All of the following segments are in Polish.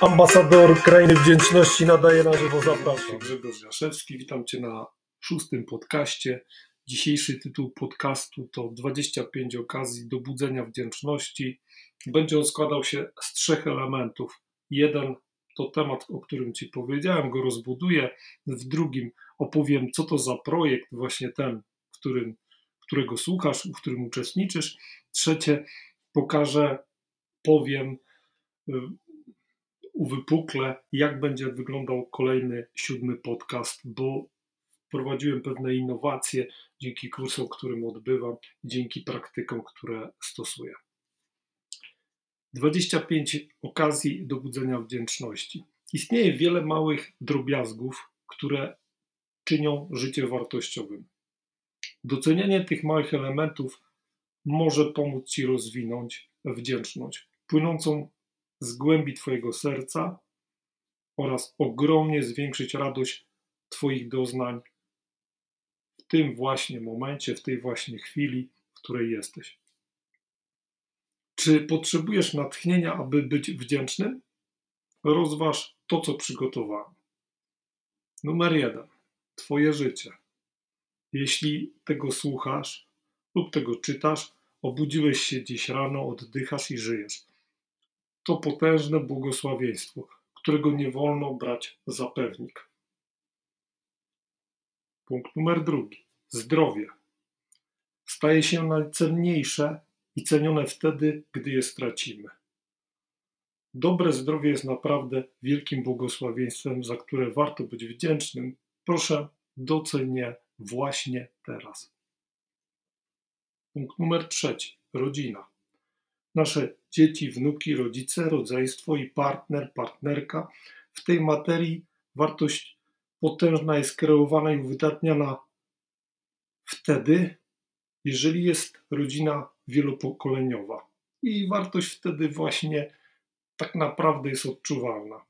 Ambasador Krainy Wdzięczności nadaje na żywo, zapraszam. Grzegorz Jaszewski, witam Cię na szóstym podcaście. Dzisiejszy tytuł podcastu to 25 okazji do budzenia wdzięczności. Będzie on składał się z trzech elementów. Jeden to temat, o którym Ci powiedziałem, go rozbuduję. W drugim opowiem, co to za projekt, właśnie ten, którym, którego słuchasz, w którym uczestniczysz. Trzecie, pokażę, powiem, uwypuklę, jak będzie wyglądał kolejny siódmy podcast, bo wprowadziłem pewne innowacje dzięki kursom, którym odbywam, dzięki praktykom, które stosuję. 25 okazji do budzenia wdzięczności. Istnieje wiele małych drobiazgów, które czynią życie wartościowym. Docenianie tych małych elementów może pomóc Ci rozwinąć wdzięczność, płynącą z głębi Twojego serca oraz ogromnie zwiększyć radość Twoich doznań w tym właśnie momencie, w tej właśnie chwili, w której jesteś. Czy potrzebujesz natchnienia, aby być wdzięcznym? Rozważ to, co przygotowałem. Numer jeden. Twoje życie. Jeśli tego słuchasz lub tego czytasz, obudziłeś się dziś rano, oddychasz i żyjesz. To potężne błogosławieństwo, którego nie wolno brać za pewnik. Punkt numer drugi. Zdrowie. Staje się najcenniejsze i cenione wtedy, gdy je stracimy. Dobre zdrowie jest naprawdę wielkim błogosławieństwem, za które warto być wdzięcznym. Proszę, doceń je właśnie teraz. Punkt numer trzeci. Rodzina. Nasze dzieci, wnuki, rodzice, rodzeństwo i partner, partnerka. W tej materii wartość potężna jest kreowana i uwydatniana wtedy, jeżeli jest rodzina wielopokoleniowa. I wartość wtedy właśnie tak naprawdę jest odczuwalna.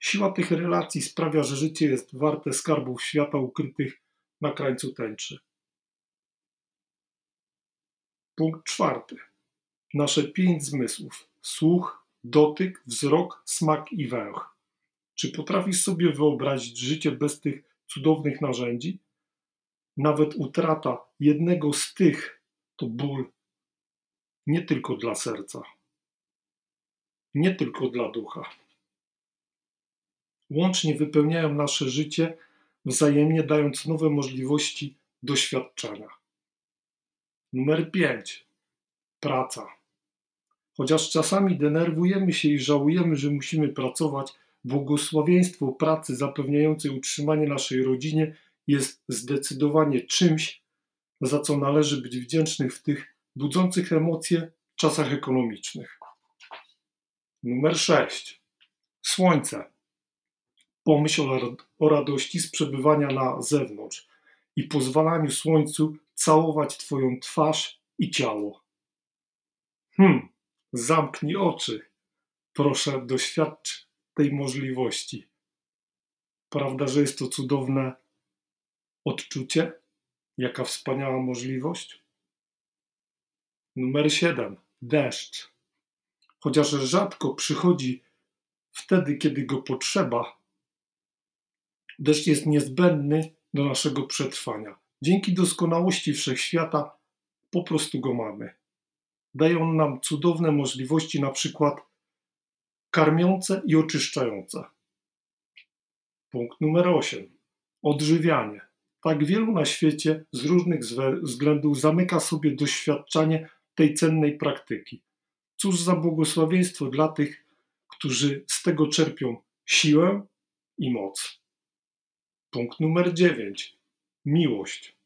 Siła tych relacji sprawia, że życie jest warte skarbów świata ukrytych na krańcu tęczy. Punkt czwarty. Nasze pięć zmysłów: słuch, dotyk, wzrok, smak i węch. Czy potrafisz sobie wyobrazić życie bez tych cudownych narzędzi? Nawet utrata jednego z tych to ból nie tylko dla serca, nie tylko dla ducha. Łącznie wypełniają nasze życie, wzajemnie dając nowe możliwości doświadczenia. Numer 5. Praca. Chociaż czasami denerwujemy się i żałujemy, że musimy pracować, błogosławieństwo pracy zapewniającej utrzymanie naszej rodzinie jest zdecydowanie czymś, za co należy być wdzięcznych w tych budzących emocje czasach ekonomicznych. Numer 6. Słońce. Pomyśl o radości z przebywania na zewnątrz i pozwalaniu słońcu całować Twoją twarz i ciało. Hmm, zamknij oczy. Proszę, doświadcz tej możliwości. Prawda, że jest to cudowne odczucie? Jaka wspaniała możliwość? Numer 7. Deszcz. Chociaż rzadko przychodzi wtedy, kiedy go potrzeba, deszcz jest niezbędny do naszego przetrwania. Dzięki doskonałości wszechświata po prostu go mamy. Daje on nam cudowne możliwości, na przykład karmiące i oczyszczające. Punkt numer 8. Odżywianie. Tak wielu na świecie z różnych względów zamyka sobie doświadczanie tej cennej praktyki. Cóż za błogosławieństwo dla tych, którzy z tego czerpią siłę i moc. Punkt numer 9. Miłość.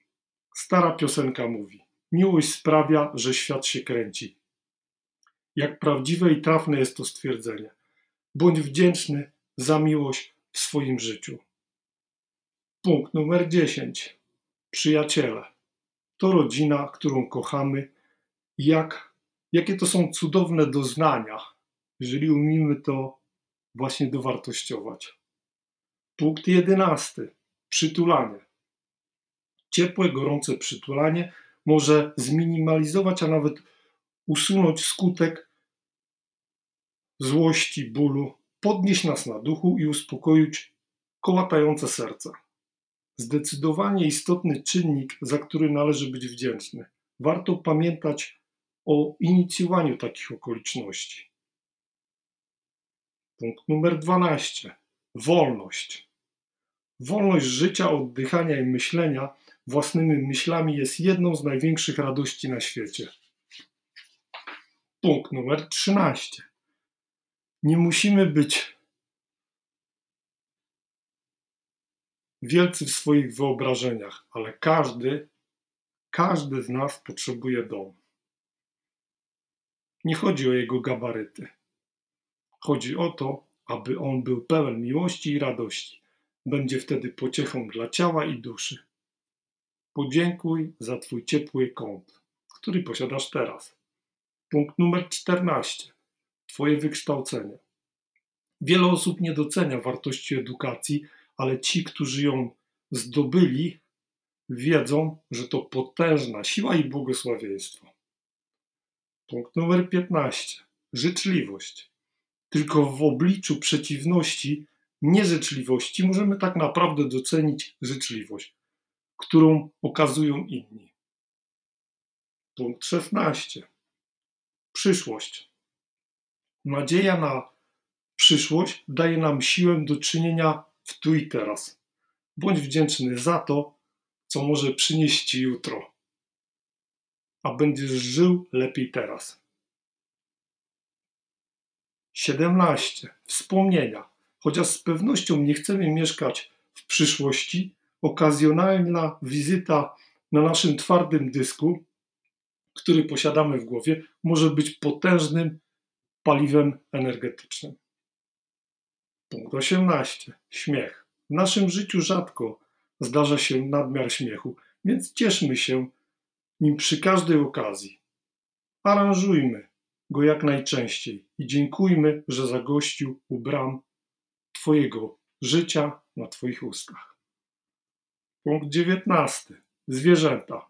Stara piosenka mówi: Miłość sprawia, że świat się kręci. Jak prawdziwe i trafne jest to stwierdzenie. Bądź wdzięczny za miłość w swoim życiu. Punkt numer 10. Przyjaciele. To rodzina, którą kochamy. Jak, jakie to są cudowne doznania, jeżeli umiemy to właśnie dowartościować. Punkt jedenasty. Przytulanie. Ciepłe, gorące przytulanie może zminimalizować, a nawet usunąć skutek złości, bólu podnieść nas na duchu i uspokoić kołatające serce. Zdecydowanie istotny czynnik, za który należy być wdzięczny. Warto pamiętać o inicjowaniu takich okoliczności. Punkt numer 12. Wolność. Wolność życia, oddychania i myślenia własnymi myślami jest jedną z największych radości na świecie. Punkt numer 13. Nie musimy być wielcy w swoich wyobrażeniach, ale każdy, każdy z nas potrzebuje domu. Nie chodzi o jego gabaryty. Chodzi o to, aby on był pełen miłości i radości. Będzie wtedy pociechą dla ciała i duszy. Podziękuj za Twój ciepły kąt, który posiadasz teraz. Punkt numer 14. Twoje wykształcenie. Wiele osób nie docenia wartości edukacji, ale ci, którzy ją zdobyli, wiedzą, że to potężna siła i błogosławieństwo. Punkt numer 15. Życzliwość. Tylko w obliczu przeciwności, nieżyczliwości, możemy tak naprawdę docenić życzliwość, którą okazują inni. Punkt 16. Przyszłość. Nadzieja na przyszłość daje nam siłę do czynienia w tu i teraz. Bądź wdzięczny za to, co może przynieść Ci jutro, a będziesz żył lepiej teraz. 17. Wspomnienia. Chociaż z pewnością nie chcemy mieszkać w przyszłości, okazjonalna wizyta na naszym twardym dysku, który posiadamy w głowie, może być potężnym paliwem energetycznym. Punkt 18. Śmiech. W naszym życiu rzadko zdarza się nadmiar śmiechu, więc cieszmy się nim przy każdej okazji. Aranżujmy go jak najczęściej i dziękujmy, że zagościł u bram Twojego życia na Twoich ustach. Punkt 19. Zwierzęta.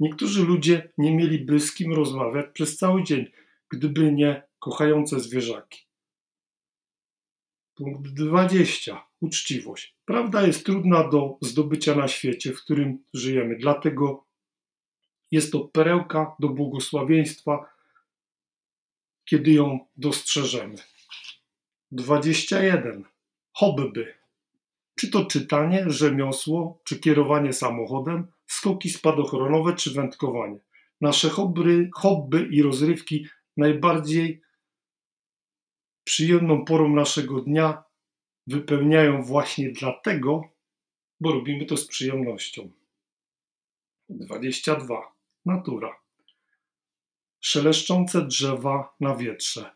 Niektórzy ludzie nie mieliby z kim rozmawiać przez cały dzień, gdyby nie kochające zwierzaki. Punkt 20. Uczciwość. Prawda jest trudna do zdobycia na świecie, w którym żyjemy, dlatego jest to perełka do błogosławieństwa, kiedy ją dostrzeżemy. 21. Hobby. Czy to czytanie, rzemiosło, czy kierowanie samochodem, skoki spadochronowe, czy wędkowanie. Nasze hobby, hobby i rozrywki najbardziej przyjemną porą naszego dnia wypełniają właśnie dlatego, bo robimy to z przyjemnością. 22. Natura. Szeleszczące drzewa na wietrze.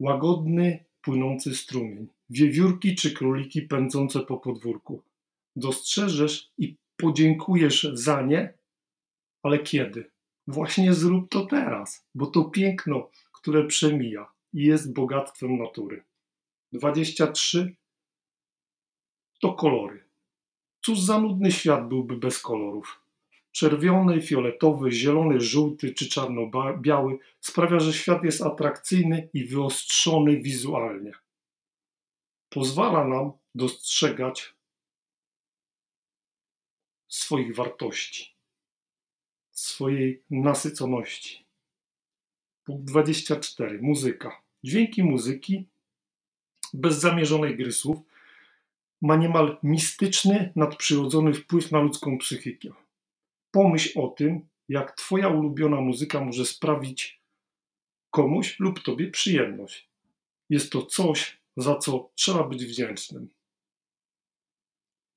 Łagodny, płynący strumień. Wiewiórki czy króliki pędzące po podwórku. Dostrzeżesz i podziękujesz za nie, ale kiedy? Właśnie zrób to teraz, bo to piękno, które przemija i jest bogactwem natury. 23 to kolory. Cóż za nudny świat byłby bez kolorów. Czerwony, fioletowy, zielony, żółty czy czarno-biały sprawia, że świat jest atrakcyjny i wyostrzony wizualnie. Pozwala nam dostrzegać swoich wartości, swojej nasyconości. Punkt 24. Muzyka. Dźwięki muzyki, bez zamierzonych gry słów, ma niemal mistyczny, nadprzyrodzony wpływ na ludzką psychikę. Pomyśl o tym, jak Twoja ulubiona muzyka może sprawić komuś lub Tobie przyjemność. Jest to coś, za co trzeba być wdzięcznym.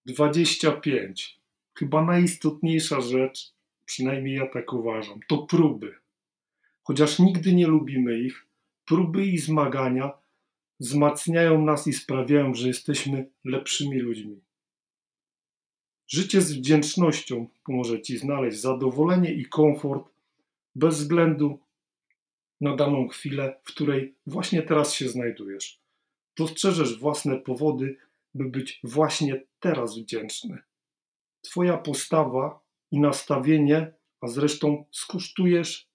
25. Chyba najistotniejsza rzecz, przynajmniej ja tak uważam, to próby. Chociaż nigdy nie lubimy ich, próby i zmagania wzmacniają nas i sprawiają, że jesteśmy lepszymi ludźmi. Życie z wdzięcznością pomoże Ci znaleźć zadowolenie i komfort bez względu na daną chwilę, w której właśnie teraz się znajdujesz. Dostrzeżesz własne powody, by być właśnie teraz wdzięczny. Twoja postawa i nastawienie, a zresztą skosztujesz,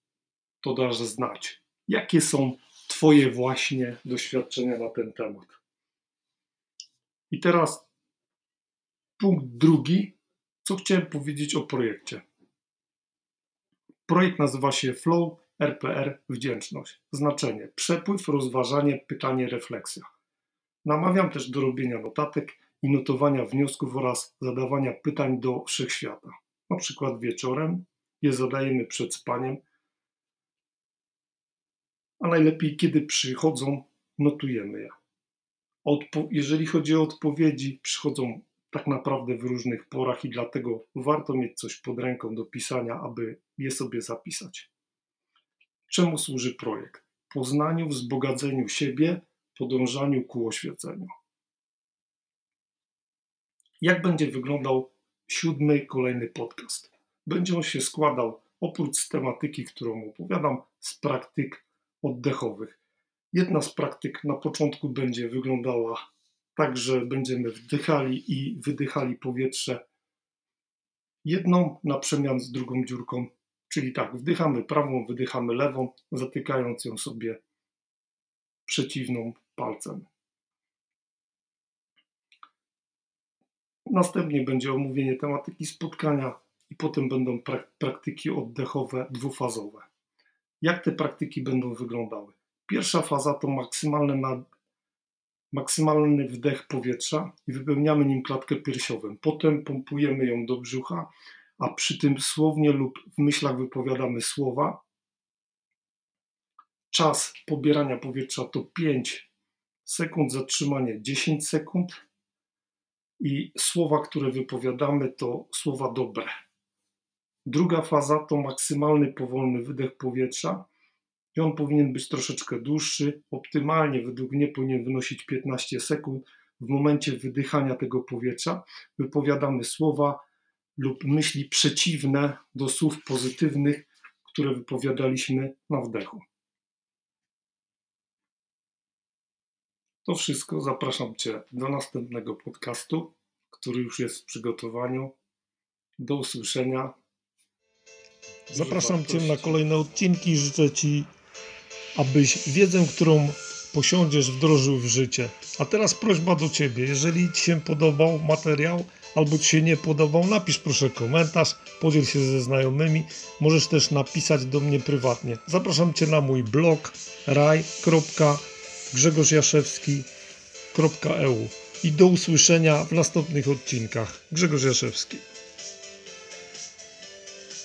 to dasz znać, jakie są Twoje właśnie doświadczenia na ten temat. I teraz punkt drugi, co chciałem powiedzieć o projekcie. Projekt nazywa się Flow RPR Wdzięczność. Znaczenie: przepływ, rozważanie, pytanie, refleksja. Namawiam też do robienia notatek i notowania wniosków oraz zadawania pytań do wszechświata. Na przykład wieczorem je zadajemy przed spaniem, a najlepiej kiedy przychodzą, notujemy je. Odpo- jeżeli chodzi o odpowiedzi, przychodzą tak naprawdę w różnych porach i dlatego warto mieć coś pod ręką do pisania, aby je sobie zapisać. Czemu służy projekt? Poznaniu, wzbogaceniu siebie, podążaniu ku oświeceniu. Jak będzie wyglądał siódmy kolejny podcast? Będzie on się składał oprócz z tematyki, którą opowiadam, z praktyk oddechowych. Jedna z praktyk na początku będzie wyglądała tak, że będziemy wdychali i wydychali powietrze jedną na przemian z drugą dziurką, czyli tak, wdychamy prawą, wydychamy lewą, zatykając ją sobie przeciwną palcem. Następnie będzie omówienie tematyki spotkania i potem będą prak- praktyki oddechowe dwufazowe. Jak te praktyki będą wyglądały? Pierwsza faza to maksymalny, maksymalny wdech powietrza i wypełniamy nim klatkę piersiową. Potem pompujemy ją do brzucha, a przy tym słownie lub w myślach wypowiadamy słowa. Czas pobierania powietrza to 5 sekund, zatrzymanie 10 sekund i słowa, które wypowiadamy, to słowa dobre. Druga faza to maksymalny powolny wydech powietrza i on powinien być troszeczkę dłuższy. Optymalnie według mnie powinien wynosić 15 sekund. W momencie wydychania tego powietrza wypowiadamy słowa lub myśli przeciwne do słów pozytywnych, które wypowiadaliśmy na wdechu. To wszystko. Zapraszam Cię do następnego podcastu, który już jest w przygotowaniu. Do usłyszenia. Zapraszam Cię na kolejne odcinki. Życzę Ci, abyś wiedzę, którą posiądziesz, wdrożył w życie. A teraz prośba do Ciebie. Jeżeli Ci się podobał materiał, albo Ci się nie podobał, napisz proszę komentarz, podziel się ze znajomymi. Możesz też napisać do mnie prywatnie. Zapraszam Cię na mój blog raj.grzegorzjaszewski.eu i do usłyszenia w następnych odcinkach. Grzegorz Jaszewski.